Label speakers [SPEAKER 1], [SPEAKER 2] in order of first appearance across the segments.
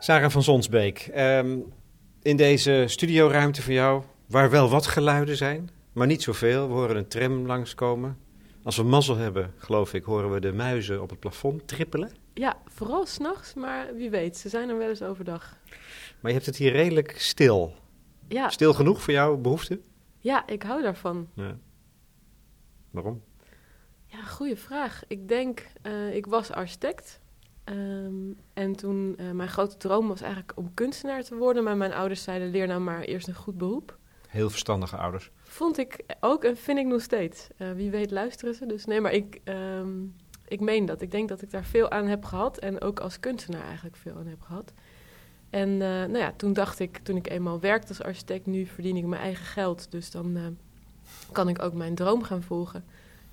[SPEAKER 1] Sarah van Zonsbeek, ehm, in deze studioruimte van jou, waar wel wat geluiden zijn, maar niet zoveel. We horen een tram langskomen. Als we mazzel hebben, geloof ik, horen we de muizen op het plafond trippelen.
[SPEAKER 2] Ja, vooral s'nachts, maar wie weet, ze zijn er wel eens overdag.
[SPEAKER 1] Maar je hebt het hier redelijk stil.
[SPEAKER 2] Ja,
[SPEAKER 1] Stil genoeg voor jouw behoeften?
[SPEAKER 2] ja ik hou daarvan.
[SPEAKER 1] Ja. Waarom?
[SPEAKER 2] Ja, goede vraag. Ik denk, eh, ik was architect. Ehm, en toen, eh, mijn grote droom was eigenlijk om kunstenaar te worden. Maar mijn ouders zeiden, leer nou maar eerst een goed beroep.
[SPEAKER 1] Heel verstandige ouders.
[SPEAKER 2] Vond ik ook en vind ik nog steeds. Eh, wie weet luisteren ze. Dus nee, maar ik, ehm, ik meen dat. Ik denk dat ik daar veel aan heb gehad. En ook als kunstenaar eigenlijk veel aan heb gehad. En eh, nou ja, toen dacht ik, toen ik eenmaal werkte als architect, nu verdien ik mijn eigen geld. Dus dan kan ik ook mijn droom gaan volgen.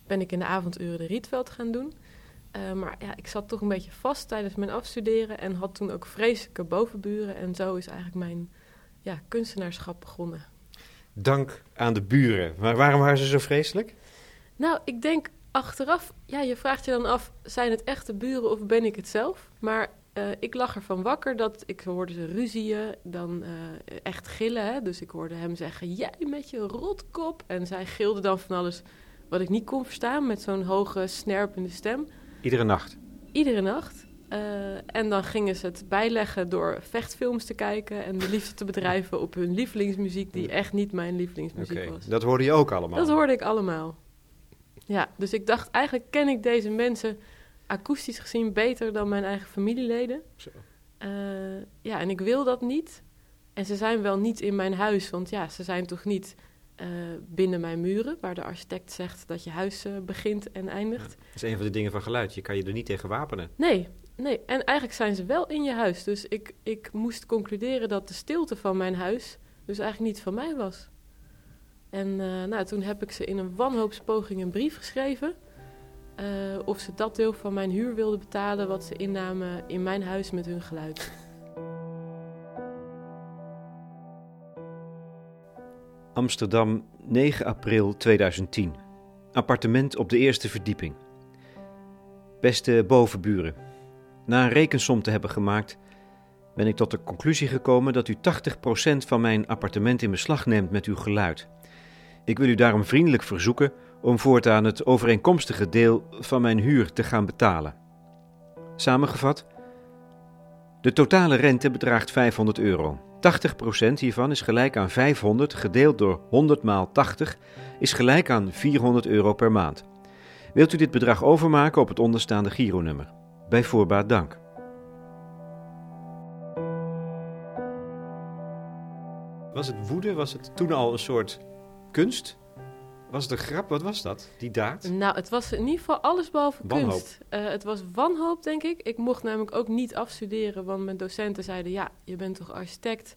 [SPEAKER 2] Ben ik in de avonduren de Rietveld gaan doen. Eh, maar ja, ik zat toch een beetje vast tijdens mijn afstuderen. En had toen ook vreselijke bovenburen. En zo is eigenlijk mijn ja, kunstenaarschap begonnen.
[SPEAKER 1] Dank aan de buren. Maar waarom waren ze zo vreselijk?
[SPEAKER 2] Nou, ik denk achteraf, ja, je vraagt je dan af, zijn het echte buren of ben ik het zelf? Maar eh, ik lag ervan wakker dat ik hoorde ze ruzieën, dan eh, echt gillen. Hè? Dus ik hoorde hem zeggen, jij met je rotkop. En zij gilde dan van alles wat ik niet kon verstaan met zo'n hoge, snerpende stem.
[SPEAKER 1] Iedere nacht.
[SPEAKER 2] Iedere nacht. Eh, en dan gingen ze het bijleggen door vechtfilms te kijken en de liefde te bedrijven op hun lievelingsmuziek, die echt niet mijn lievelingsmuziek
[SPEAKER 1] Oké,
[SPEAKER 2] was.
[SPEAKER 1] dat hoorde je ook allemaal.
[SPEAKER 2] Dat hoorde ik allemaal. Ja, dus ik dacht, eigenlijk ken ik deze mensen akoestisch gezien beter dan mijn eigen familieleden.
[SPEAKER 1] Zo.
[SPEAKER 2] Eh, ja, en ik wil dat niet. En ze zijn wel niet in mijn huis, want ja, ze zijn toch niet eh, binnen mijn muren, waar de architect zegt dat je huis eh, begint en eindigt.
[SPEAKER 1] Dat is een van de dingen van geluid. Je kan je er niet tegen wapenen.
[SPEAKER 2] Nee, nee. En eigenlijk zijn ze wel in je huis. Dus ik, ik moest concluderen dat de stilte van mijn huis dus eigenlijk niet van mij was. En eh, nou, toen heb ik ze in een wanhoopspoging een brief geschreven. of ze dat deel van mijn huur wilden betalen wat ze innamen in mijn huis met hun geluid.
[SPEAKER 1] Amsterdam, 9 april 2010. Appartement op de eerste verdieping. Beste bovenburen, na een rekensom te hebben gemaakt, ben ik tot de conclusie gekomen dat u 80% van mijn appartement in beslag neemt met uw geluid. Ik wil u daarom vriendelijk verzoeken om voortaan het overeenkomstige deel van mijn huur te gaan betalen. Samengevat, de totale rente bedraagt 500 euro. 80% hiervan is gelijk aan 500 gedeeld door 100 maal 80 is gelijk aan 400 euro per maand. Wilt u dit bedrag overmaken op het onderstaande gironummer? Bij voorbaat dank. Was het woede? Was het toen al een soort kunst? Was het een grap? Wat was dat? Die daad?
[SPEAKER 2] Nou, het was in ieder geval alles behalve
[SPEAKER 1] Wanhoop.
[SPEAKER 2] kunst. Eh, het was wanhoop, denk ik. Ik mocht namelijk ook niet afstuderen, want mijn docenten zeiden... ja, je bent toch architect,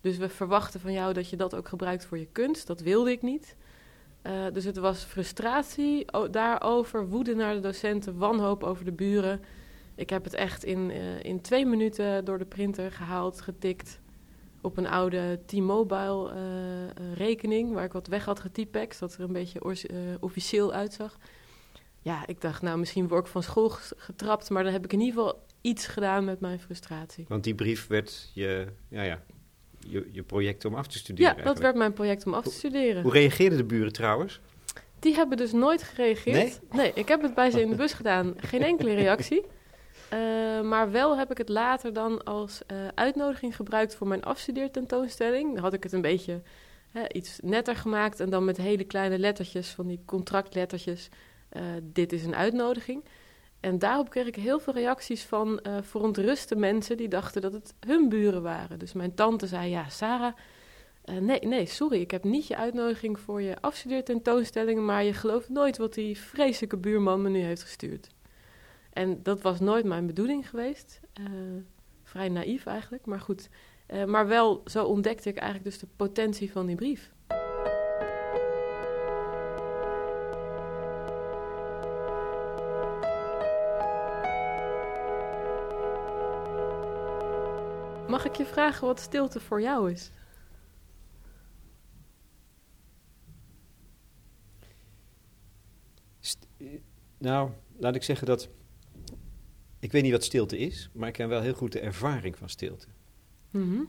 [SPEAKER 2] dus we verwachten van jou dat je dat ook gebruikt voor je kunst. Dat wilde ik niet. Eh, dus het was frustratie daarover, woede naar de docenten, wanhoop over de buren. Ik heb het echt in, eh, in twee minuten door de printer gehaald, getikt... op een oude T-Mobile eh, eh, rekening... waar ik wat weg had getypext, dat er een beetje eh, officieel uitzag. Ja, ik dacht, nou, misschien word ik van school getrapt... maar dan heb ik in ieder geval iets gedaan met mijn frustratie.
[SPEAKER 1] Want die brief werd je, ja, ja, je, je project om af te
[SPEAKER 2] Ja,
[SPEAKER 1] studeren.
[SPEAKER 2] dat
[SPEAKER 1] eigenlijk.
[SPEAKER 2] werd mijn project om af te studeren.
[SPEAKER 1] Hoe reageerden de buren trouwens?
[SPEAKER 2] Die hebben dus nooit gereageerd. Nee? ik heb het bij ze in de bus gedaan. Geen enkele reactie. Eh, maar wel heb ik het later dan als eh, uitnodiging gebruikt voor mijn afstudeertentoonstelling. Dan had ik het een beetje iets netter gemaakt en dan met hele kleine lettertjes, van die contractlettertjes. eh, dit is een uitnodiging. En daarop kreeg ik heel veel reacties van verontruste mensen die dachten dat het hun buren waren. Dus mijn tante zei, ja, Sarah, nee, nee, sorry, ik heb niet je uitnodiging voor je afstudeertentoonstelling, maar je gelooft nooit wat die vreselijke buurman me nu heeft gestuurd. En dat was nooit mijn bedoeling geweest. Eh, vrij naïef eigenlijk, maar goed. Eh, maar wel, zo ontdekte ik eigenlijk dus de potentie van die brief. Mag ik je vragen wat stilte voor jou is?
[SPEAKER 1] Nou, laat ik zeggen dat ik weet niet wat stilte is, maar ik ken wel heel goed de ervaring van stilte.
[SPEAKER 2] Mhm.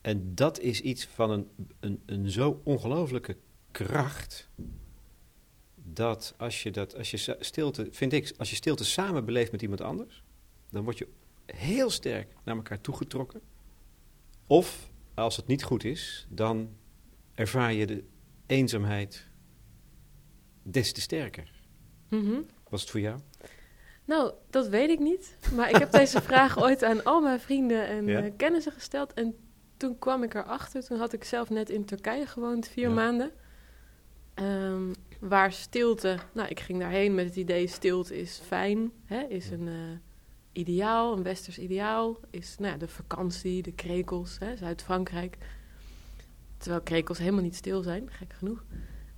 [SPEAKER 1] En dat is iets van een, een, een zo ongelooflijke kracht. Dat als je dat, als je stilte, vind ik, als je stilte samen beleeft met iemand anders, dan word je heel sterk naar elkaar toegetrokken. Of als het niet goed is, dan ervaar je de eenzaamheid des te sterker.
[SPEAKER 2] Mhm.
[SPEAKER 1] Was het voor jou?
[SPEAKER 2] Nou, dat weet ik niet. Maar ik heb deze vraag ooit aan al mijn vrienden en
[SPEAKER 1] Ja?
[SPEAKER 2] eh, kennissen gesteld. En toen kwam ik erachter. Toen had ik zelf net in Turkije gewoond, vier
[SPEAKER 1] Ja.
[SPEAKER 2] maanden. Ehm, waar stilte... Nou, ik ging daarheen met het idee stilte is fijn. Hè, is een eh, ideaal, een westers ideaal. Is nou ja, de vakantie, de krekels, hè, Zuid-Frankrijk. Terwijl krekels helemaal niet stil zijn, gek genoeg.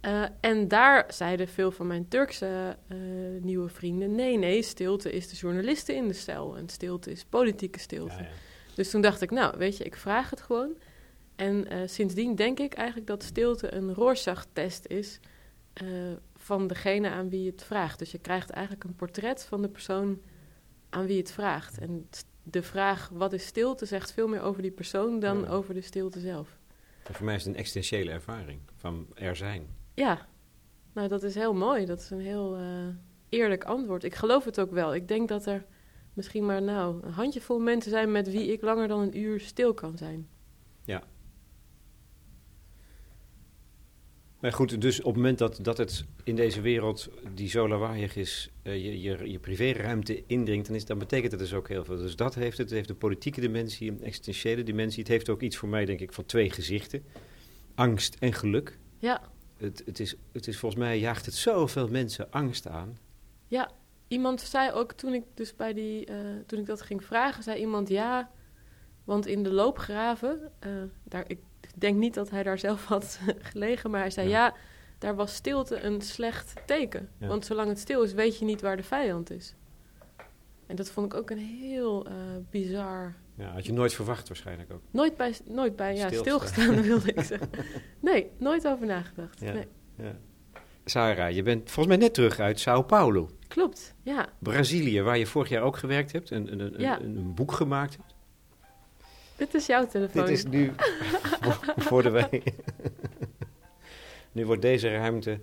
[SPEAKER 2] Eh, en daar zeiden veel van mijn Turkse eh, nieuwe vrienden: nee, nee, stilte is de journalisten in de cel en stilte is politieke stilte. Dus toen dacht ik: nou, weet je, ik vraag het gewoon. En eh, sindsdien denk ik eigenlijk dat stilte een Rorschach-test is van degene aan wie je het vraagt. Dus je krijgt eigenlijk een portret van de persoon aan wie je het vraagt. En de vraag: wat is stilte? zegt veel meer over die persoon dan
[SPEAKER 1] Ja.
[SPEAKER 2] over de stilte zelf.
[SPEAKER 1] En voor mij is het een existentiële ervaring van er zijn.
[SPEAKER 2] Ja, nou dat is heel mooi. Dat is een heel eh, eerlijk antwoord. Ik geloof het ook wel. Ik denk dat er misschien maar nou een handjevol mensen zijn met wie ik langer dan een uur stil kan zijn.
[SPEAKER 1] Maar goed, dus op het moment dat, dat het in deze wereld die zo lawaaiig is, eh, je, je, je privéruimte indringt, dan, is, dan betekent het dus ook heel veel. Dus dat heeft het. Het heeft een politieke dimensie, een existentiële dimensie. Het heeft ook iets voor mij, denk ik, van twee gezichten. Angst en geluk.
[SPEAKER 2] Ja,
[SPEAKER 1] Het, het, is, het is volgens mij jaagt het zoveel mensen angst aan.
[SPEAKER 2] ja. Iemand zei ook toen ik dus bij die, eh, toen ik dat ging vragen, zei iemand ja, want in de loopgraven, eh, daar, ik denk niet dat hij daar zelf had gelegen, maar hij zei
[SPEAKER 1] Ja.
[SPEAKER 2] ja, daar was stilte een slecht teken.
[SPEAKER 1] Ja.
[SPEAKER 2] Want zolang het stil is, weet je niet waar de vijand is. En dat vond ik ook een heel eh, bizar
[SPEAKER 1] Ja, had je nooit verwacht waarschijnlijk ook.
[SPEAKER 2] Nooit bij, nooit bij ja, stilgestaan, wilde ik zeggen. Nee, nooit over nagedacht.
[SPEAKER 1] Ja.
[SPEAKER 2] Nee.
[SPEAKER 1] Ja. Sarah, je bent volgens mij net terug uit Sao Paulo,
[SPEAKER 2] Klopt, ja.
[SPEAKER 1] Brazilië, waar je vorig jaar ook gewerkt hebt en een, een,
[SPEAKER 2] Ja.
[SPEAKER 1] een, een boek gemaakt hebt.
[SPEAKER 2] Dit is jouw telefoon.
[SPEAKER 1] Dit is nu worden wij. nu wordt deze ruimte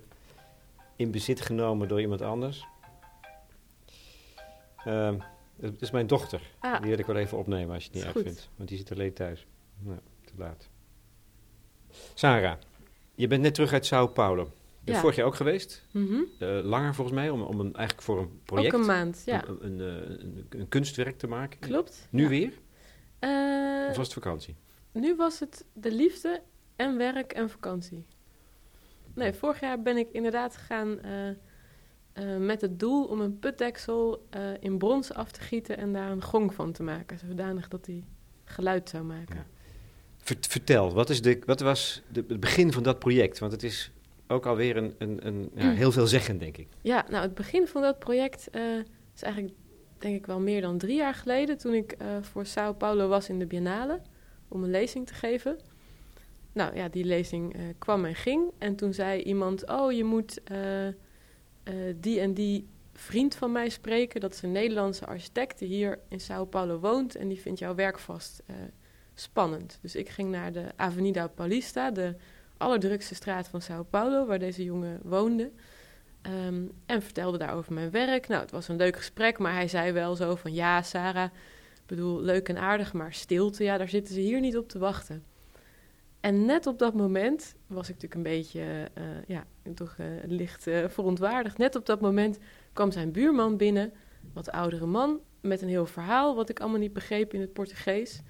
[SPEAKER 1] in bezit genomen door iemand anders. Ehm, het is mijn dochter.
[SPEAKER 2] Ah,
[SPEAKER 1] Die wil ik wel even opnemen als je het niet erg vindt. Want die zit alleen thuis. Nou, te laat. Sarah, je bent net terug uit Sao Paulo. Je bent
[SPEAKER 2] Ja.
[SPEAKER 1] vorig jaar ook geweest.
[SPEAKER 2] mhm.
[SPEAKER 1] Eh, langer volgens mij, om, om een, eigenlijk voor een project.
[SPEAKER 2] Ook een maand, ja.
[SPEAKER 1] Een, een, eh, een, een kunstwerk te maken.
[SPEAKER 2] Klopt.
[SPEAKER 1] Nu
[SPEAKER 2] ja.
[SPEAKER 1] weer?
[SPEAKER 2] Eh,
[SPEAKER 1] Of was het vakantie?
[SPEAKER 2] nu was het de liefde en werk en vakantie. Nee, vorig jaar ben ik inderdaad gegaan eh, met het doel om een putdeksel eh, in brons af te gieten en daar een gong van te maken. Zodanig dat hij geluid zou maken.
[SPEAKER 1] Ja. Vert- vertel, wat, is de, wat was de, het begin van dat project? Want het is ook alweer een, een, een ja, heel veel zeggen, denk ik.
[SPEAKER 2] Ja, nou, het begin van dat project eh, is eigenlijk, denk ik, wel meer dan drie jaar geleden. Toen ik voor Sao Paulo was in de Biennale om een lezing te geven. Nou ja, die lezing kwam en ging. En toen zei iemand: Oh, je moet eh, die en die vriend van mij spreken. Dat is een Nederlandse architect die hier in Sao Paulo woont. En die vindt jouw werk vast eh, spannend. Dus ik ging naar de Avenida Paulista, de allerdrukste straat van Sao Paulo, waar deze jongen woonde. Ehm, en vertelde daar over mijn werk. Nou, het was een leuk gesprek, maar hij zei wel zo van... Ja, Sarah, ik bedoel, leuk en aardig, maar stilte, ja, daar zitten ze hier niet op te wachten. En net op dat moment was ik natuurlijk een beetje, eh, ja, toch eh, licht eh, verontwaardigd. Net op dat moment kwam zijn buurman binnen, wat oudere man, met een heel verhaal... wat ik allemaal niet begreep in het Portugees...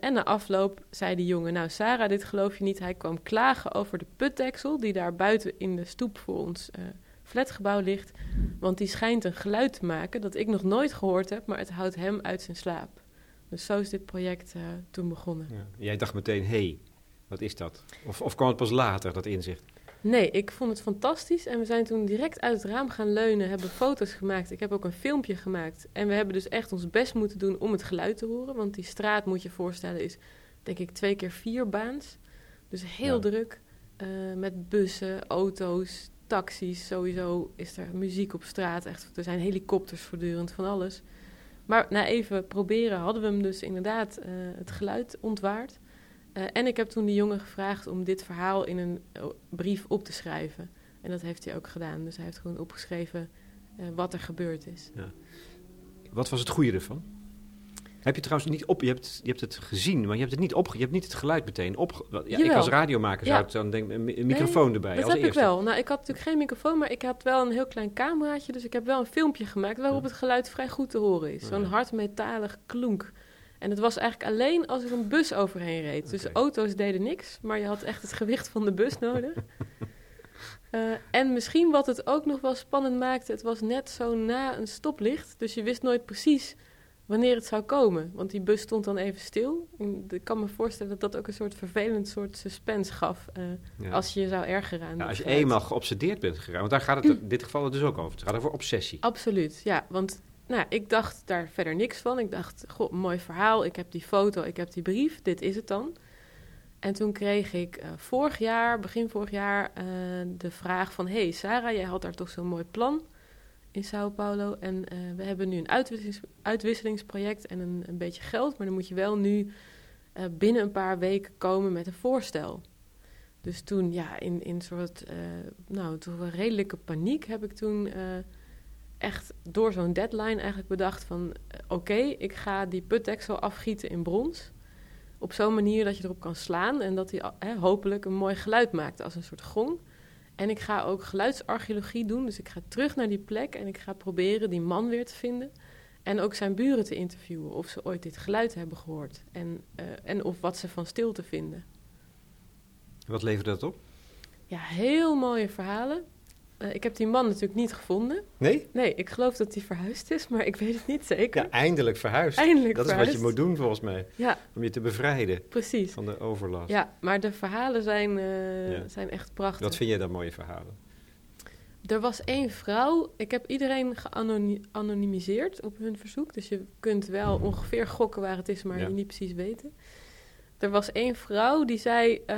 [SPEAKER 2] En na afloop zei die jongen, nou Sarah, dit geloof je niet. Hij kwam klagen over de putdeksel die daar buiten in de stoep voor ons flatgebouw ligt. Want die schijnt een geluid te maken dat ik nog nooit gehoord heb, maar het houdt hem uit zijn slaap. Dus zo is dit project toen begonnen.
[SPEAKER 1] Ja. Jij dacht meteen, hey, wat is dat? Of, of kwam het pas later, dat inzicht?
[SPEAKER 2] Nee, ik vond het fantastisch en we zijn toen direct uit het raam gaan leunen, hebben foto's gemaakt. Ik heb ook een filmpje gemaakt en we hebben dus echt ons best moeten doen om het geluid te horen. Want die straat, moet je voorstellen, is denk ik twee keer vier baans. Dus heel
[SPEAKER 1] Ja.
[SPEAKER 2] druk eh, met bussen, auto's, taxis. Sowieso is er muziek op straat. Echt, er zijn helikopters voortdurend van alles. Maar na even proberen hadden we hem dus inderdaad uh, het geluid ontwaard. Uh, en ik heb toen die jongen gevraagd om dit verhaal in een brief op te schrijven. En dat heeft hij ook gedaan. Dus hij heeft gewoon opgeschreven wat er gebeurd is. Ja.
[SPEAKER 1] Wat was het goede ervan? Heb je trouwens niet op, je hebt, je hebt het gezien, maar je hebt het niet op, je hebt niet het geluid meteen op. Ja, ik als radiomaker zou ik dan denken, een microfoon erbij.
[SPEAKER 2] Dat
[SPEAKER 1] als
[SPEAKER 2] heb
[SPEAKER 1] eerste.
[SPEAKER 2] ik wel. Nou, ik had natuurlijk geen microfoon, maar ik had wel een heel klein cameraatje, dus ik heb wel een filmpje gemaakt waarop het geluid vrij goed te horen is. Zo'n hardmetalig klonk. En het was eigenlijk alleen als er een bus overheen reed. Dus auto's deden niks, maar je had echt het gewicht van de bus nodig. Uh, en misschien wat het ook nog wel spannend maakte, het was net zo na een stoplicht. Dus je wist nooit precies wanneer het zou komen. Want die bus stond dan even stil. En ik kan me voorstellen dat dat ook een soort vervelend soort suspense gaf. Uh, Als je je zou ergeren aan.
[SPEAKER 1] Ja, als je eenmaal geobsedeerd bent geraakt. Want daar gaat het in dit geval dus ook over. Het gaat over obsessie.
[SPEAKER 2] Absoluut, ja. Want nou, ik dacht daar verder niks van. Ik dacht, goh, mooi verhaal. Ik heb die foto, ik heb die brief. Dit is het dan. En toen kreeg ik uh, vorig jaar, begin vorig jaar, uh, de vraag van... hey Sarah, jij had daar toch zo'n mooi plan in Sao Paulo. En uh, we hebben nu een uitwisselings uitwisselingsproject en een, een, beetje geld. Maar dan moet je wel nu binnen een paar weken komen met een voorstel. Dus toen, ja, in, in soort, nou, toch wel redelijke paniek heb ik toen echt door zo'n deadline eigenlijk bedacht van... oké, ik ga die putdeksel afgieten in brons op zo'n manier dat je erop kan slaan en dat hij hopelijk een mooi geluid maakt als een soort gong. En ik ga ook geluidsarcheologie doen, dus ik ga terug naar die plek en ik ga proberen die man weer te vinden. En ook zijn buren te interviewen of ze ooit dit geluid hebben gehoord en, uh, en of wat ze van stilte vinden.
[SPEAKER 1] Wat levert dat op?
[SPEAKER 2] Ja, heel mooie verhalen. Uh, ik heb die man natuurlijk niet gevonden.
[SPEAKER 1] Nee?
[SPEAKER 2] Nee, ik geloof dat hij verhuisd is, maar ik weet het niet zeker.
[SPEAKER 1] Ja, eindelijk verhuisd.
[SPEAKER 2] Eindelijk
[SPEAKER 1] dat
[SPEAKER 2] verhuisd.
[SPEAKER 1] is wat je moet doen volgens mij.
[SPEAKER 2] Ja.
[SPEAKER 1] Om je te bevrijden
[SPEAKER 2] Precies.
[SPEAKER 1] van de overlast.
[SPEAKER 2] Ja, maar de verhalen zijn, uh, ja. zijn echt prachtig.
[SPEAKER 1] Wat vind jij dan mooie verhalen?
[SPEAKER 2] Er was één vrouw, ik heb iedereen geanonimiseerd op hun verzoek. Dus je kunt wel ongeveer gokken waar het is, maar ja. je niet precies weten. Er was één vrouw die zei uh,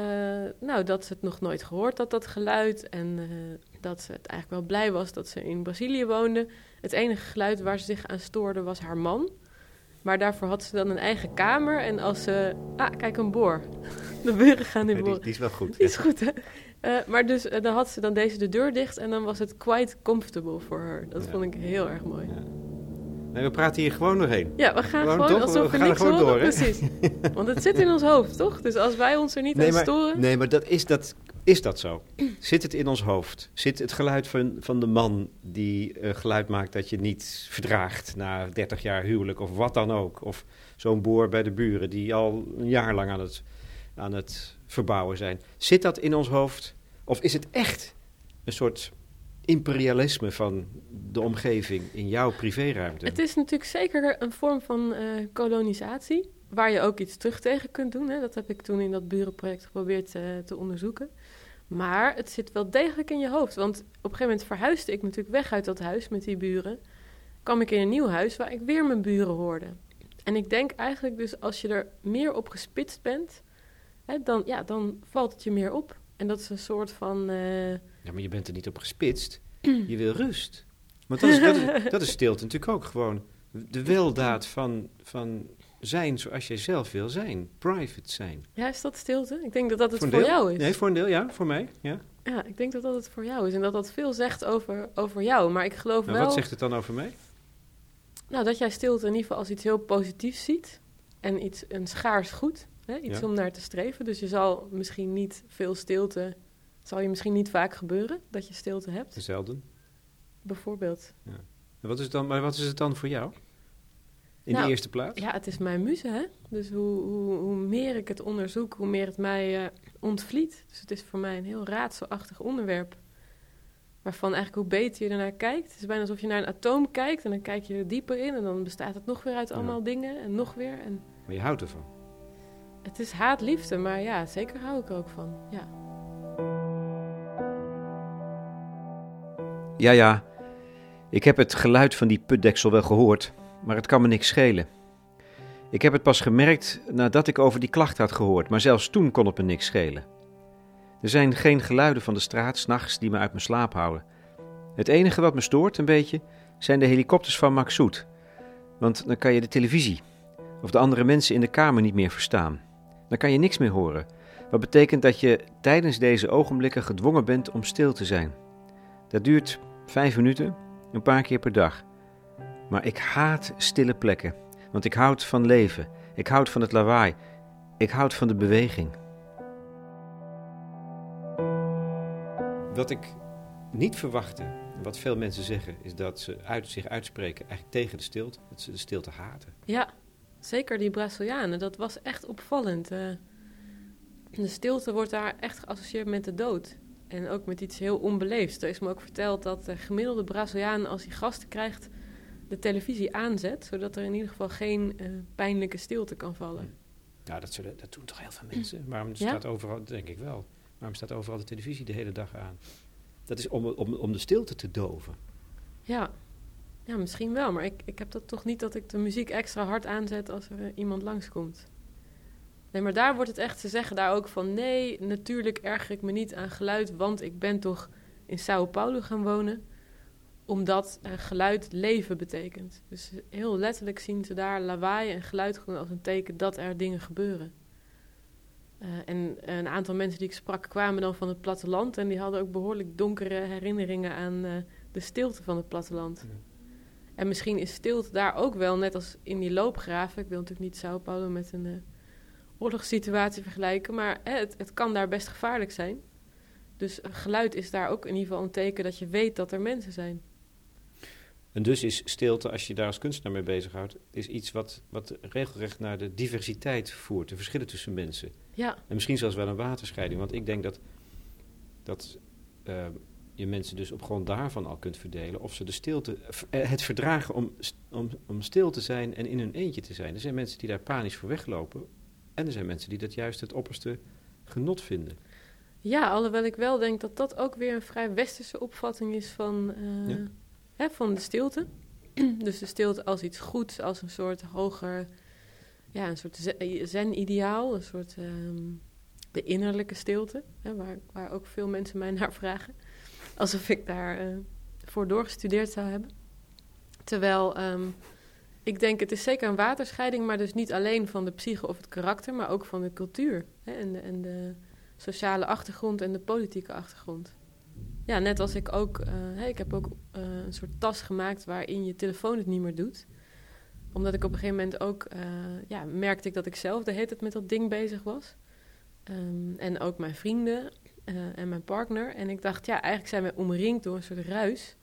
[SPEAKER 2] nou, dat ze het nog nooit gehoord had, dat geluid. En uh, dat ze het eigenlijk wel blij was dat ze in Brazilië woonde. Het enige geluid waar ze zich aan stoorde was haar man. Maar daarvoor had ze dan een eigen kamer. En als ze... Ah, kijk, een boor. De buren gaan in boren.
[SPEAKER 1] Die, die, is wel goed.
[SPEAKER 2] Die is goed, hè? Uh, maar dus uh, dan had ze dan deze de deur dicht en dan was het quite comfortable voor haar. Dat ja. vond ik heel erg mooi. Ja.
[SPEAKER 1] Nee, we praten hier gewoon doorheen.
[SPEAKER 2] Ja, we gaan gewoon, gewoon alsof we, we niks horen. Door, Precies. Want het zit in ons hoofd, toch? Dus als wij ons er niet
[SPEAKER 1] nee,
[SPEAKER 2] aan
[SPEAKER 1] maar,
[SPEAKER 2] storen...
[SPEAKER 1] Nee, maar dat is, dat, is dat zo? Zit het in ons hoofd? Zit het geluid van, van de man die uh, geluid maakt dat je niet verdraagt... na 30 jaar huwelijk of wat dan ook? Of zo'n boer bij de buren die al een jaar lang aan het, aan het verbouwen zijn. Zit dat in ons hoofd? Of is het echt een soort imperialisme van de omgeving in jouw privéruimte?
[SPEAKER 2] Het is natuurlijk zeker een vorm van uh, kolonisatie, waar je ook iets terug tegen kunt doen. Hè. Dat heb ik toen in dat burenproject geprobeerd uh, te onderzoeken. Maar het zit wel degelijk in je hoofd. Want op een gegeven moment verhuisde ik natuurlijk weg uit dat huis met die buren. Kwam ik in een nieuw huis waar ik weer mijn buren hoorde. En ik denk eigenlijk dus als je er meer op gespitst bent, hè, dan, ja, dan valt het je meer op. En dat is een soort van... Uh,
[SPEAKER 1] ja, maar je bent er niet op gespitst. Je wil rust. Want dat is, dat is, dat is stilte natuurlijk ook gewoon. De weldaad van, van zijn zoals jij zelf wil zijn. Private zijn.
[SPEAKER 2] Ja, is dat stilte? Ik denk dat dat het voor, voor jou is.
[SPEAKER 1] Nee, voor een deel, ja. Voor mij, ja.
[SPEAKER 2] Ja, ik denk dat dat het voor jou is. En dat dat veel zegt over, over jou. Maar ik geloof
[SPEAKER 1] nou,
[SPEAKER 2] wel...
[SPEAKER 1] Wat zegt het dan over mij?
[SPEAKER 2] Nou, dat jij stilte in ieder geval als iets heel positiefs ziet. En iets, een schaars goed. Hè? Iets ja. om naar te streven. Dus je zal misschien niet veel stilte... Zal je misschien niet vaak gebeuren dat je stilte hebt.
[SPEAKER 1] Zelden.
[SPEAKER 2] Bijvoorbeeld.
[SPEAKER 1] Ja. En wat is het dan, maar wat is het dan voor jou? In nou, de eerste plaats?
[SPEAKER 2] Ja, het is mijn muze, hè. Dus hoe, hoe, hoe meer ik het onderzoek, hoe meer het mij uh, ontvliet. Dus het is voor mij een heel raadselachtig onderwerp. Waarvan eigenlijk hoe beter je ernaar kijkt. Het is bijna alsof je naar een atoom kijkt en dan kijk je er dieper in. En dan bestaat het nog weer uit allemaal ja. dingen en nog weer. En...
[SPEAKER 1] Maar je houdt ervan?
[SPEAKER 2] Het is haat-liefde, maar ja, zeker hou ik er ook van, ja.
[SPEAKER 1] Ja, ja, ik heb het geluid van die putdeksel wel gehoord, maar het kan me niks schelen. Ik heb het pas gemerkt nadat ik over die klacht had gehoord, maar zelfs toen kon het me niks schelen. Er zijn geen geluiden van de straat s'nachts die me uit mijn slaap houden. Het enige wat me stoort een beetje zijn de helikopters van Maxoet. Want dan kan je de televisie of de andere mensen in de kamer niet meer verstaan. Dan kan je niks meer horen. Wat betekent dat je tijdens deze ogenblikken gedwongen bent om stil te zijn. Dat duurt vijf minuten, een paar keer per dag. Maar ik haat stille plekken, want ik houd van leven. Ik houd van het lawaai. Ik houd van de beweging. Wat ik niet verwachtte, wat veel mensen zeggen, is dat ze uit, zich uitspreken eigenlijk tegen de stilte. Dat ze de stilte haten.
[SPEAKER 2] Ja, zeker die Brazilianen. Dat was echt opvallend. Uh, de stilte wordt daar echt geassocieerd met de dood. En ook met iets heel onbeleefds. Er is me ook verteld dat de gemiddelde Braziliaan, als hij gasten krijgt, de televisie aanzet. Zodat er in ieder geval geen uh, pijnlijke stilte kan vallen.
[SPEAKER 1] Ja, dat, zullen, dat doen toch heel veel mensen. Waarom staat overal, denk ik wel. Waarom staat overal de televisie de hele dag aan? Dat is om, om, om de stilte te doven.
[SPEAKER 2] Ja, ja misschien wel. Maar ik, ik heb dat toch niet dat ik de muziek extra hard aanzet als er iemand langskomt. Nee, maar daar wordt het echt, ze zeggen daar ook van... nee, natuurlijk erger ik me niet aan geluid... want ik ben toch in Sao Paulo gaan wonen... omdat uh, geluid leven betekent. Dus heel letterlijk zien ze daar lawaai en geluid gewoon als een teken... dat er dingen gebeuren. Uh, en een aantal mensen die ik sprak kwamen dan van het platteland... en die hadden ook behoorlijk donkere herinneringen aan uh, de stilte van het platteland... Ja. En misschien is stilte daar ook wel, net als in die loopgraven. Ik wil natuurlijk niet Sao Paulo met een oorlogssituatie vergelijken. Maar het, het kan daar best gevaarlijk zijn. Dus geluid is daar ook in ieder geval een teken dat je weet dat er mensen zijn.
[SPEAKER 1] En dus is stilte, als je daar als kunstenaar mee bezighoudt, is iets wat, wat regelrecht naar de diversiteit voert, de verschillen tussen mensen.
[SPEAKER 2] Ja.
[SPEAKER 1] En misschien zelfs wel een waterscheiding, want ik denk dat, dat uh, je mensen dus op grond daarvan al kunt verdelen of ze de stilte, het verdragen om, om, om stil te zijn en in hun eentje te zijn. Er zijn mensen die daar panisch voor weglopen, en er zijn mensen die dat juist het opperste genot vinden.
[SPEAKER 2] Ja, alhoewel ik wel denk dat dat ook weer een vrij westerse opvatting is van, uh, ja. Hè, van de stilte. dus de stilte als iets goeds, als een soort hoger, ja, een soort zen-ideaal, een soort um, de innerlijke stilte, hè, waar, waar ook veel mensen mij naar vragen. Alsof ik daar uh, doorgestudeerd zou hebben. Terwijl um, ik denk, het is zeker een waterscheiding, maar dus niet alleen van de psyche of het karakter, maar ook van de cultuur hè, en, en, de, sociale achtergrond en de politieke achtergrond. Ja, net als ik ook, hey, ik heb ook uh, een soort tas gemaakt waarin je telefoon het niet meer doet. Omdat ik op een gegeven moment ook, uh, ja, merkte ik dat ik zelf de hele tijd met dat ding bezig was. Um, en ook mijn vrienden en mijn partner. En ik dacht, ja, eigenlijk zijn we omringd door een soort ruis,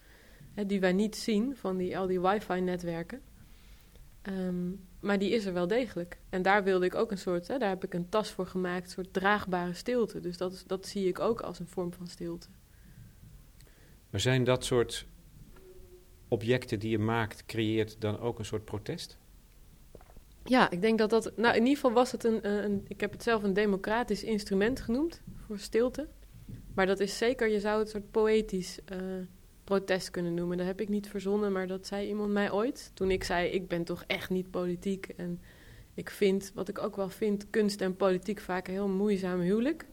[SPEAKER 2] hè, die wij niet zien van die, al die wifi-netwerken. Um, maar die is er wel degelijk. En daar wilde ik ook een soort, hè, daar heb ik een tas voor gemaakt, een soort draagbare stilte. Dus dat, dat zie ik ook als een vorm van stilte.
[SPEAKER 1] Maar zijn dat soort objecten die je maakt, creëert dan ook een soort protest?
[SPEAKER 2] Ja, ik denk dat dat. Nou, in ieder geval was het een, een. Ik heb het zelf een democratisch instrument genoemd voor stilte. Maar dat is zeker, je zou het soort poëtisch uh, protest kunnen noemen. Dat heb ik niet verzonnen, maar dat zei iemand mij ooit. Toen ik zei, ik ben toch echt niet politiek. En ik vind, wat ik ook wel vind, kunst en politiek vaak een heel moeizaam huwelijk.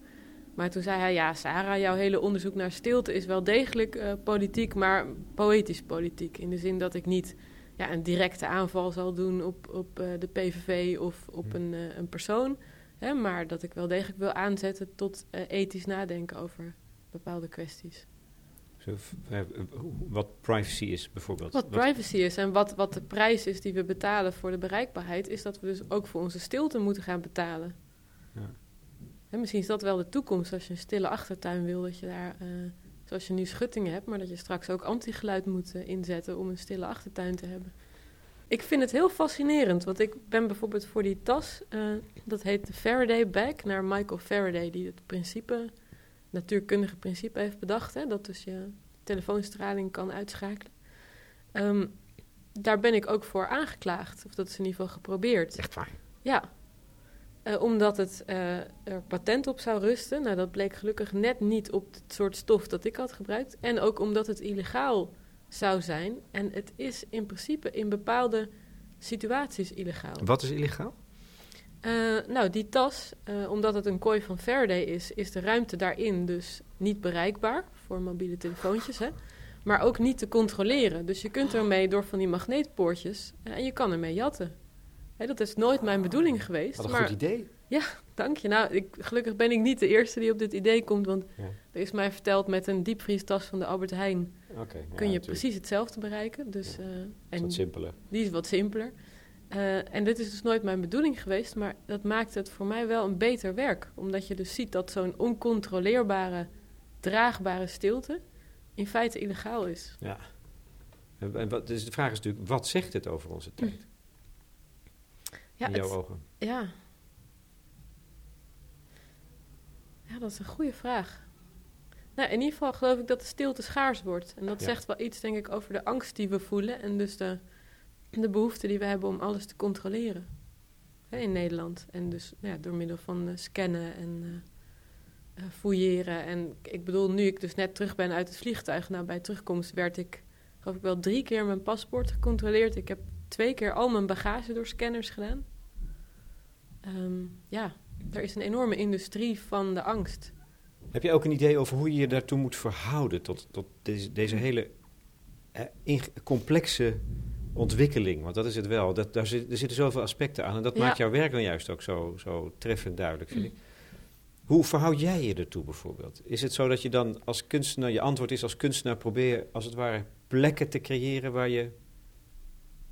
[SPEAKER 2] Maar toen zei hij, ja, Sarah, jouw hele onderzoek naar stilte is wel degelijk uh, politiek, maar poëtisch politiek. In de zin dat ik niet ja, een directe aanval zal doen op, op uh, de PVV of op een, uh, een persoon. Hè, maar dat ik wel degelijk wil aanzetten tot ethisch nadenken over bepaalde kwesties.
[SPEAKER 1] Zo, wat privacy is bijvoorbeeld.
[SPEAKER 2] Wat, privacy is en wat, wat de prijs is die we betalen voor de bereikbaarheid, is dat we dus ook voor onze stilte moeten gaan betalen. Ja. En misschien is dat wel de toekomst als je een stille achtertuin wil, dat je daar, uh, zoals je nu schuttingen hebt, maar dat je straks ook antigeluid moet uh, inzetten om een stille achtertuin te hebben. Ik vind het heel fascinerend, want ik ben bijvoorbeeld voor die tas, uh, dat heet de Faraday bag, naar Michael Faraday, die het principe natuurkundige principe heeft bedacht. Hè, dat dus je telefoonstraling kan uitschakelen. Um, daar ben ik ook voor aangeklaagd. Of dat is in ieder geval geprobeerd.
[SPEAKER 1] Echt waar?
[SPEAKER 2] Ja. Uh, omdat het uh, er patent op zou rusten. Nou, dat bleek gelukkig net niet op het soort stof dat ik had gebruikt. En ook omdat het illegaal zou zijn. En het is in principe in bepaalde situaties illegaal.
[SPEAKER 1] Wat is illegaal?
[SPEAKER 2] Uh, nou, die tas, omdat het een kooi van Faraday is, is de ruimte daarin dus niet bereikbaar voor mobiele telefoontjes. Hè? maar ook niet te controleren. Dus je kunt ermee door van die magneetpoortjes eh, en je kan ermee jatten. Dat is nooit mijn bedoeling geweest.
[SPEAKER 1] Wat een
[SPEAKER 2] maar
[SPEAKER 1] goed idee.
[SPEAKER 2] dank je. Nou, ik, gelukkig ben ik niet de eerste die op dit idee komt, want
[SPEAKER 1] Ja.
[SPEAKER 2] er is mij verteld met een diepvriestas van de Albert Heijn
[SPEAKER 1] ja,
[SPEAKER 2] kun je
[SPEAKER 1] natuurlijk.
[SPEAKER 2] precies hetzelfde bereiken. Dus, eh,
[SPEAKER 1] Dat is
[SPEAKER 2] en
[SPEAKER 1] wat simpeler.
[SPEAKER 2] die is wat simpeler. Eh, en dit is dus nooit mijn bedoeling geweest, maar dat maakt het voor mij wel een beter werk. Omdat je dus ziet dat zo'n oncontroleerbare, draagbare stilte in feite illegaal is.
[SPEAKER 1] Ja. En, en wat, dus de vraag is natuurlijk, wat zegt het over onze tijd?
[SPEAKER 2] Ja,
[SPEAKER 1] in jouw
[SPEAKER 2] het-
[SPEAKER 1] ogen.
[SPEAKER 2] ja. ja, dat is een goede vraag. Nou, in ieder geval geloof ik dat de stilte schaars wordt. En dat
[SPEAKER 1] Ja.
[SPEAKER 2] zegt wel iets, denk ik, over de angst die we voelen. En dus de, de behoefte die we hebben om alles te controleren. Hè, in Nederland. En dus nou ja, door middel van eh, scannen en eh, fouilleren. En ik bedoel, nu ik dus net terug ben uit het vliegtuig... nou, bij terugkomst werd ik, geloof ik wel drie keer mijn paspoort gecontroleerd. Ik heb twee keer al mijn bagage door scanners gedaan. Ehm, ja, er is een enorme industrie van de angst.
[SPEAKER 1] Heb je ook een idee over hoe je je daartoe moet verhouden tot, tot deze, deze hele eh, complexe ontwikkeling? Want dat is het wel. Dat, daar zit, er zitten zoveel aspecten aan en dat
[SPEAKER 2] Ja.
[SPEAKER 1] maakt jouw werk dan juist ook zo, zo treffend duidelijk, vind ik. Hoe verhoud jij je ertoe bijvoorbeeld? Is het zo dat je dan als kunstenaar, je antwoord is als kunstenaar probeer als het ware plekken te creëren waar je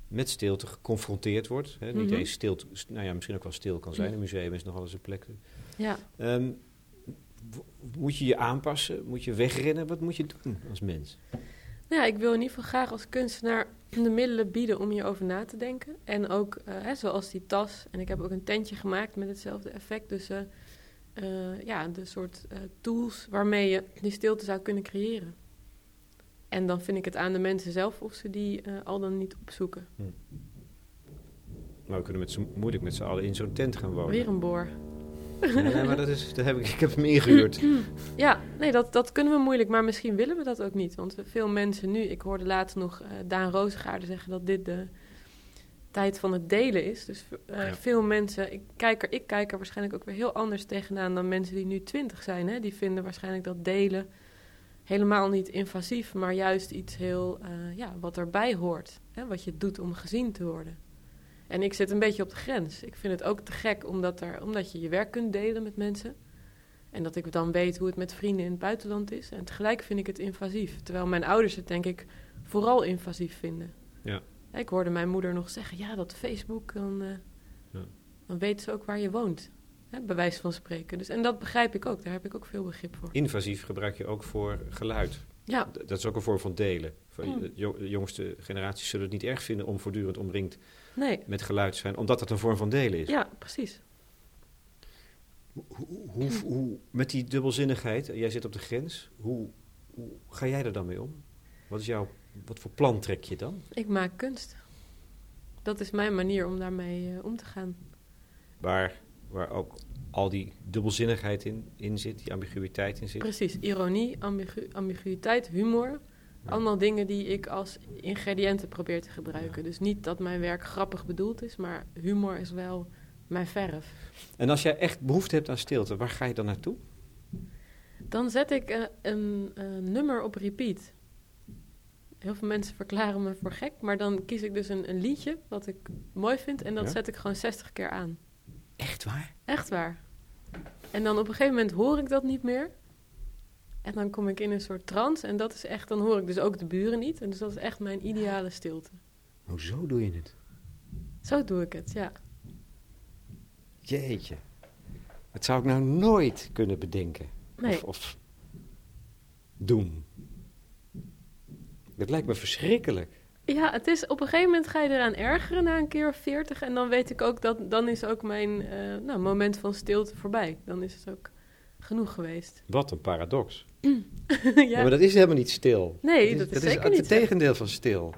[SPEAKER 1] met stilte geconfronteerd wordt? Hè? Niet
[SPEAKER 2] Mhm.
[SPEAKER 1] eens stil, nou ja, misschien ook wel stil kan zijn. Een museum is nogal eens een plek.
[SPEAKER 2] Ja,
[SPEAKER 1] Ehm, moet je je aanpassen? Moet je wegrennen? Wat moet je doen als mens?
[SPEAKER 2] Nou ja, ik wil in ieder geval graag als kunstenaar de middelen bieden om hierover na te denken. En ook, eh, hè, zoals die tas. En ik heb ook een tentje gemaakt met hetzelfde effect. Dus eh, eh, ja, de soort tools waarmee je die stilte zou kunnen creëren. En dan vind ik het aan de mensen zelf of ze die eh, al dan niet opzoeken.
[SPEAKER 1] Maar we kunnen met moeilijk met z'n allen in zo'n tent gaan wonen.
[SPEAKER 2] Weer een boor.
[SPEAKER 1] Nee, maar dat is, dat heb ik, ik heb hem ingehuurd.
[SPEAKER 2] Ja, nee, dat, dat kunnen we moeilijk, maar misschien willen we dat ook niet. Want veel mensen nu, ik hoorde laatst nog eh, Daan Rozengaarde zeggen dat dit de tijd van het delen is. Dus eh,
[SPEAKER 1] Ja.
[SPEAKER 2] veel mensen, ik kijk, er, ik kijk er waarschijnlijk ook weer heel anders tegenaan dan mensen die nu twintig zijn. Hè? Die vinden waarschijnlijk dat delen helemaal niet invasief, maar juist iets heel, eh, ja, wat erbij hoort. Hè? Wat je doet om gezien te worden. En ik zit een beetje op de grens. Ik vind het ook te gek omdat, er, omdat je je werk kunt delen met mensen. En dat ik dan weet hoe het met vrienden in het buitenland is. En tegelijk vind ik het invasief. Terwijl mijn ouders het denk ik vooral invasief vinden.
[SPEAKER 1] Ja.
[SPEAKER 2] Ik hoorde mijn moeder nog zeggen, ja, dat Facebook, dan, eh,
[SPEAKER 1] Ja.
[SPEAKER 2] dan weten ze ook waar je woont. Hè, bij wijze van spreken. Dus, en dat begrijp ik ook, daar heb ik ook veel begrip voor.
[SPEAKER 1] Invasief gebruik je ook voor geluid.
[SPEAKER 2] Ja,
[SPEAKER 1] Dat is ook een vorm van delen. Van,
[SPEAKER 2] Mm.
[SPEAKER 1] de jo- de jongste generaties zullen het niet erg vinden om voortdurend omringd
[SPEAKER 2] nee.
[SPEAKER 1] met geluid te zijn, omdat dat een vorm van delen is.
[SPEAKER 2] Ja, precies.
[SPEAKER 1] Hoe, hoe, met die dubbelzinnigheid, jij zit op de grens, hoe, hoe ga jij er dan mee om? Wat, is jouw, wat voor plan trek je dan?
[SPEAKER 2] Ik maak kunst. Dat is mijn manier om daarmee eh, om te gaan.
[SPEAKER 1] Waar, waar ook al die dubbelzinnigheid in, in zit, die ambiguïteit in zit.
[SPEAKER 2] Precies, ironie, ambigu ambiguïteit, humor.
[SPEAKER 1] Ja.
[SPEAKER 2] Allemaal dingen die ik als ingrediënten probeer te gebruiken. Dus niet dat mijn werk grappig bedoeld is, maar humor is wel mijn verf.
[SPEAKER 1] En als jij echt behoefte hebt aan stilte, waar ga je dan naartoe?
[SPEAKER 2] Dan zet ik eh, een nummer op repeat. Heel veel mensen verklaren me voor gek, maar dan kies ik dus een, een liedje wat ik mooi vind en dat
[SPEAKER 1] Ja?
[SPEAKER 2] zet ik gewoon 60 keer aan.
[SPEAKER 1] Echt waar?
[SPEAKER 2] Echt waar. En dan op een gegeven moment hoor ik dat niet meer. En dan kom ik in een soort trance en dat is echt, dan hoor ik dus ook de buren niet. En dus dat is echt mijn ideale stilte.
[SPEAKER 1] Hoezo doe je het?
[SPEAKER 2] Zo doe ik het, ja.
[SPEAKER 1] Jeetje. Dat zou ik nou nooit kunnen bedenken.
[SPEAKER 2] Nee,
[SPEAKER 1] Of, of doen. Dat lijkt me verschrikkelijk.
[SPEAKER 2] Ja, het is op een gegeven moment ga je eraan ergeren na een keer of veertig. En dan weet ik ook dat, dan is ook mijn eh, nou, moment van stilte voorbij. Dan is het ook genoeg geweest.
[SPEAKER 1] Wat een paradox.
[SPEAKER 2] ja.
[SPEAKER 1] Ja, maar dat is helemaal niet stil.
[SPEAKER 2] Nee, dat is zeker
[SPEAKER 1] het
[SPEAKER 2] niet zo.
[SPEAKER 1] tegendeel van stil.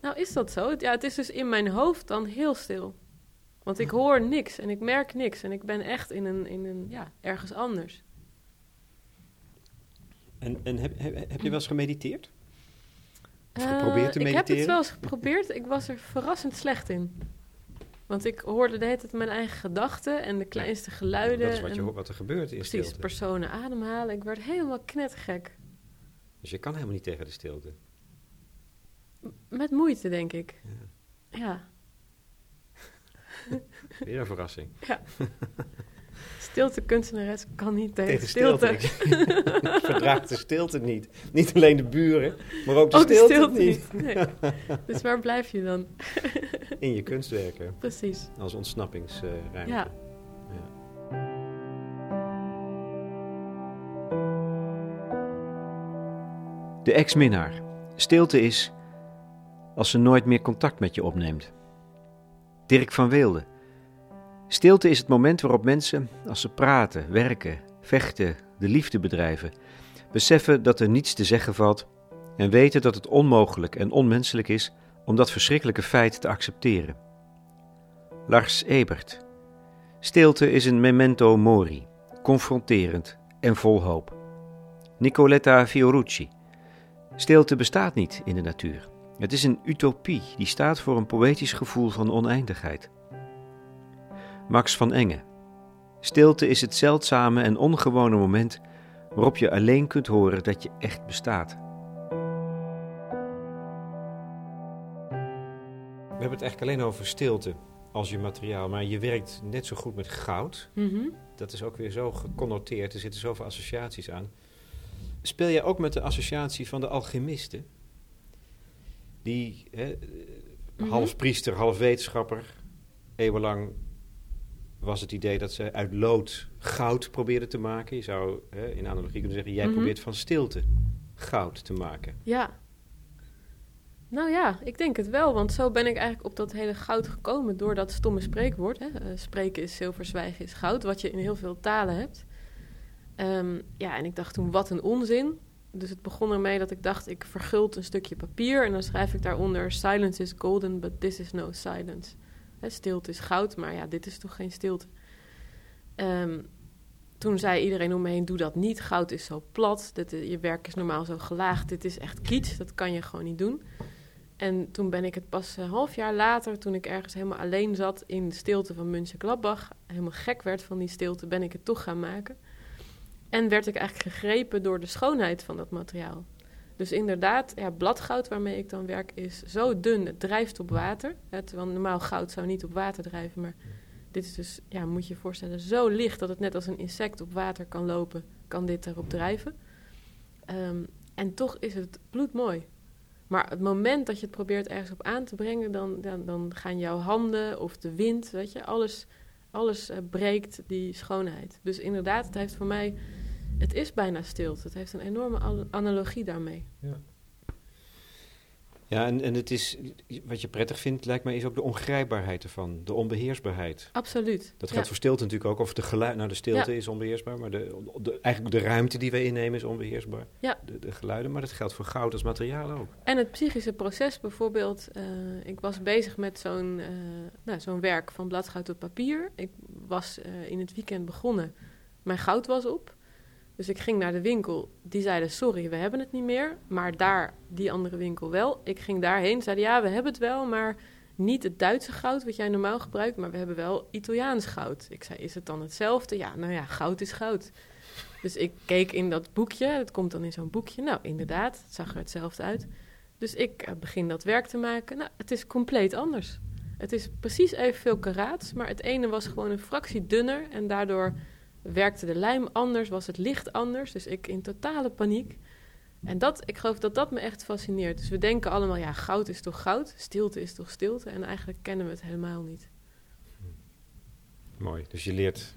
[SPEAKER 2] Nou, is dat zo? Het- Ja, het is dus in mijn hoofd dan heel stil. Want ik hoor niks en ik merk niks. En ik ben echt in een, in een ja, ergens anders.
[SPEAKER 1] En, en heb, heb, heb je wel eens gemediteerd? Of
[SPEAKER 2] Eh,
[SPEAKER 1] geprobeerd te
[SPEAKER 2] Ik heb het
[SPEAKER 1] mediteren?
[SPEAKER 2] wel eens geprobeerd. Ik was er verrassend slecht in. Want ik hoorde de hele tijd mijn eigen gedachten en de kleinste geluiden.
[SPEAKER 1] Dat is wat, je,
[SPEAKER 2] en
[SPEAKER 1] hoort, wat er gebeurt in
[SPEAKER 2] precies,
[SPEAKER 1] stilte.
[SPEAKER 2] personen ademhalen. Ik werd helemaal knettergek.
[SPEAKER 1] Dus je kan helemaal niet tegen de stilte.
[SPEAKER 2] Met moeite, denk ik. Ja. ja.
[SPEAKER 1] Weer een verrassing. Ja.
[SPEAKER 2] Stilte kunstenares kan niet tegen, tegen stilte.
[SPEAKER 1] stilte. Verdraagt de stilte niet. Niet alleen de buren, maar ook de, stilte, niet. Nee.
[SPEAKER 2] Dus waar blijf je dan?
[SPEAKER 1] In je kunstwerken.
[SPEAKER 2] Precies.
[SPEAKER 1] Als ontsnappingsruimte. ja. ja. De ex-minnaar. Stilte is als ze nooit meer contact met je opneemt. Dirk van Weelde. Stilte is het moment waarop mensen, als ze praten, werken, vechten, de liefde bedrijven, beseffen dat er niets te zeggen valt en weten dat het onmogelijk en onmenselijk is om dat verschrikkelijke feit te accepteren. Lars Ebert. Stilte is een memento mori, confronterend en vol hoop. Nicoletta Fiorucci. Stilte bestaat niet in de natuur. Het is een utopie die staat voor een poëtisch gevoel van oneindigheid. Max van Enge. Stilte is het zeldzame en ongewone moment waarop je alleen kunt horen dat je echt bestaat. We hebben het eigenlijk alleen over stilte als je materiaal, maar je werkt net zo goed met goud. Mhm. Dat is ook weer zo geconnoteerd, er zitten zoveel associaties aan. Speel jij ook met de associatie van de alchemisten? Die, hè, mhm. half priester, half wetenschapper, eeuwenlang was het idee dat ze uit lood goud probeerden te maken. Je zou hè, in analogie kunnen zeggen, jij mhm. probeert van stilte goud te maken.
[SPEAKER 2] Ja. Nou ja, ik denk het wel, want zo ben ik eigenlijk op dat hele goud gekomen door dat stomme spreekwoord. Hè. Uh, spreken is zilver, zwijgen is goud, wat je in heel veel talen hebt. Ehm, ja, en ik dacht toen, wat een onzin. Dus het begon ermee dat ik dacht, ik verguld een stukje papier en dan schrijf ik daaronder: Silence is golden, but this is no silence. Stilte is goud, maar ja, dit is toch geen stilte. Ehm, toen zei iedereen om me heen: Doe dat niet. Goud is zo plat. Je werk is normaal zo gelaagd. Dit is echt kitsch. Dat kan je gewoon niet doen. En toen ben ik het pas een half jaar later, toen ik ergens helemaal alleen zat in de stilte van München Gladbach, helemaal gek werd van die stilte, ben ik het toch gaan maken. En werd ik eigenlijk gegrepen door de schoonheid van dat materiaal. Dus inderdaad, ja, bladgoud waarmee ik dan werk is zo dun, het drijft op water. Het, want normaal goud zou niet op water drijven, maar dit is dus, ja, moet je je voorstellen, zo licht dat het net als een insect op water kan lopen, kan dit erop drijven. Ehm, en toch is het bloedmooi. Maar het moment dat je het probeert ergens op aan te brengen, dan, dan, dan gaan jouw handen of de wind, weet je, alles, alles uh, breekt die schoonheid. Dus inderdaad, het heeft voor mij het is bijna stilte. Het heeft een enorme analogie daarmee.
[SPEAKER 1] Ja. Ja, en, en het is, wat je prettig vindt, lijkt mij, is ook de ongrijpbaarheid ervan, de onbeheersbaarheid.
[SPEAKER 2] Absoluut.
[SPEAKER 1] Dat geldt voor stilte natuurlijk ook, of de geluid, nou de stilte is onbeheersbaar, maar de, de, eigenlijk de ruimte die we innemen is onbeheersbaar. Ja. De, de, geluiden, maar dat geldt voor goud als materiaal ook.
[SPEAKER 2] En het psychische proces bijvoorbeeld, uh, ik was bezig met zo'n uh, nou, zo'n werk van bladgoud op papier. Ik was uh, in het weekend begonnen, mijn goud was op. Dus ik ging naar de winkel. Die zeiden: Sorry, we hebben het niet meer. Maar daar, die andere winkel wel. Ik ging daarheen. Zeiden: Ja, we hebben het wel. Maar niet het Duitse goud wat jij normaal gebruikt. Maar we hebben wel Italiaans goud. Ik zei: Is het dan hetzelfde? Ja, nou ja, goud is goud. Dus ik keek in dat boekje. Het komt dan in zo'n boekje. Nou, inderdaad, het zag er hetzelfde uit. Dus ik eh, begin dat werk te maken. Nou, het is compleet anders. Het is precies evenveel karaats. Maar het ene was gewoon een fractie dunner. En daardoor werkte de lijm anders, was het licht anders. Dus ik in totale paniek. En dat, ik geloof dat dat me echt fascineert. Dus we denken allemaal, ja, goud is toch goud, stilte is toch stilte. En eigenlijk kennen we het helemaal niet.
[SPEAKER 1] Mooi, dus je leert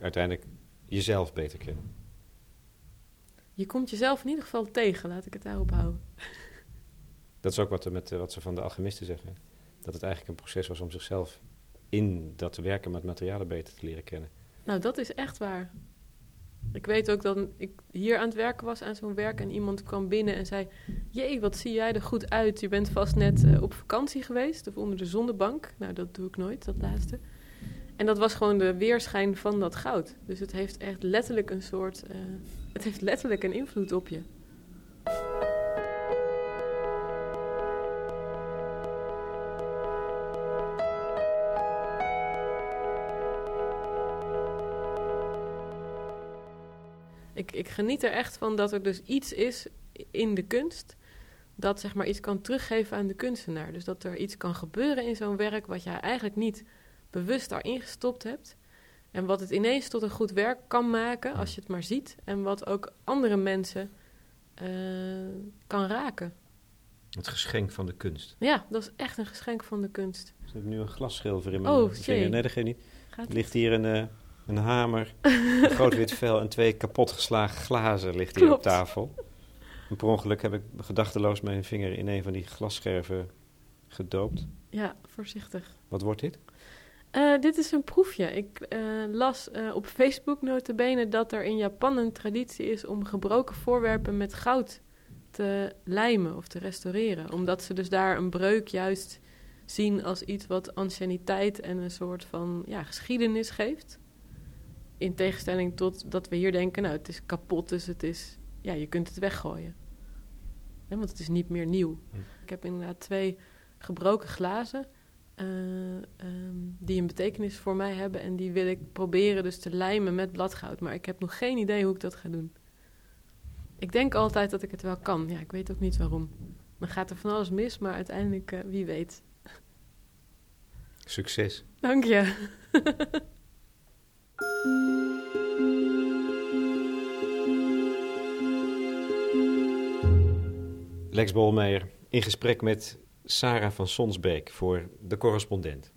[SPEAKER 1] uiteindelijk jezelf beter kennen.
[SPEAKER 2] Je komt jezelf in ieder geval tegen, laat ik het daarop houden.
[SPEAKER 1] Dat is ook wat, met, wat ze van de alchemisten zeggen. Dat het eigenlijk een proces was om zichzelf in dat werken met materialen beter te leren kennen.
[SPEAKER 2] Nou, dat is echt waar. Ik weet ook dat ik hier aan het werken was aan zo'n werk en iemand kwam binnen en zei: Jee, wat zie jij er goed uit? Je bent vast net uh, op vakantie geweest of onder de zonnebank. Nou, dat doe ik nooit, dat laatste. En dat was gewoon de weerschijn van dat goud. Dus het heeft echt letterlijk een soort. Uh, het heeft letterlijk een invloed op je. Ik, ik geniet er echt van dat er dus iets is in de kunst dat zeg maar iets kan teruggeven aan de kunstenaar. Dus dat er iets kan gebeuren in zo'n werk wat jij eigenlijk niet bewust daarin gestopt hebt. En wat het ineens tot een goed werk kan maken als je het maar ziet. En wat ook andere mensen uh, kan raken.
[SPEAKER 1] Het geschenk van de kunst.
[SPEAKER 2] Ja, dat is echt een geschenk van de kunst.
[SPEAKER 1] Ik heb nu een glasschilver in mijn
[SPEAKER 2] oh,
[SPEAKER 1] vinger. Nee, dat geeft niet. er ligt hier een, uh, een hamer, een groot wit vel en twee kapotgeslagen glazen ligt hier op tafel. En per ongeluk heb ik gedachteloos mijn vinger in een van die glasscherven gedoopt.
[SPEAKER 2] Ja, voorzichtig.
[SPEAKER 1] Wat wordt dit?
[SPEAKER 2] Uh, dit is een proefje. Ik uh, las uh, op Facebook notabene dat er in Japan een traditie is om gebroken voorwerpen met goud te lijmen of te restaureren. Omdat ze dus daar een breuk juist zien als iets wat anciëniteit en een soort van ja, geschiedenis geeft. In tegenstelling tot dat we hier denken, nou het is kapot, dus het is, ja, je kunt het weggooien. want het is niet meer nieuw. Hm. Ik heb inderdaad twee gebroken glazen uh, um, die een betekenis voor mij hebben. En die wil ik proberen dus te lijmen met bladgoud. Maar ik heb nog geen idee hoe ik dat ga doen. Ik denk altijd dat ik het wel kan. Ja, ik weet ook niet waarom. Dan gaat er van alles mis, maar uiteindelijk, uh, wie weet.
[SPEAKER 1] Succes.
[SPEAKER 2] Dank je.
[SPEAKER 1] Lex Bolmeijer in gesprek met Sarah van Sonsbeek voor De Correspondent.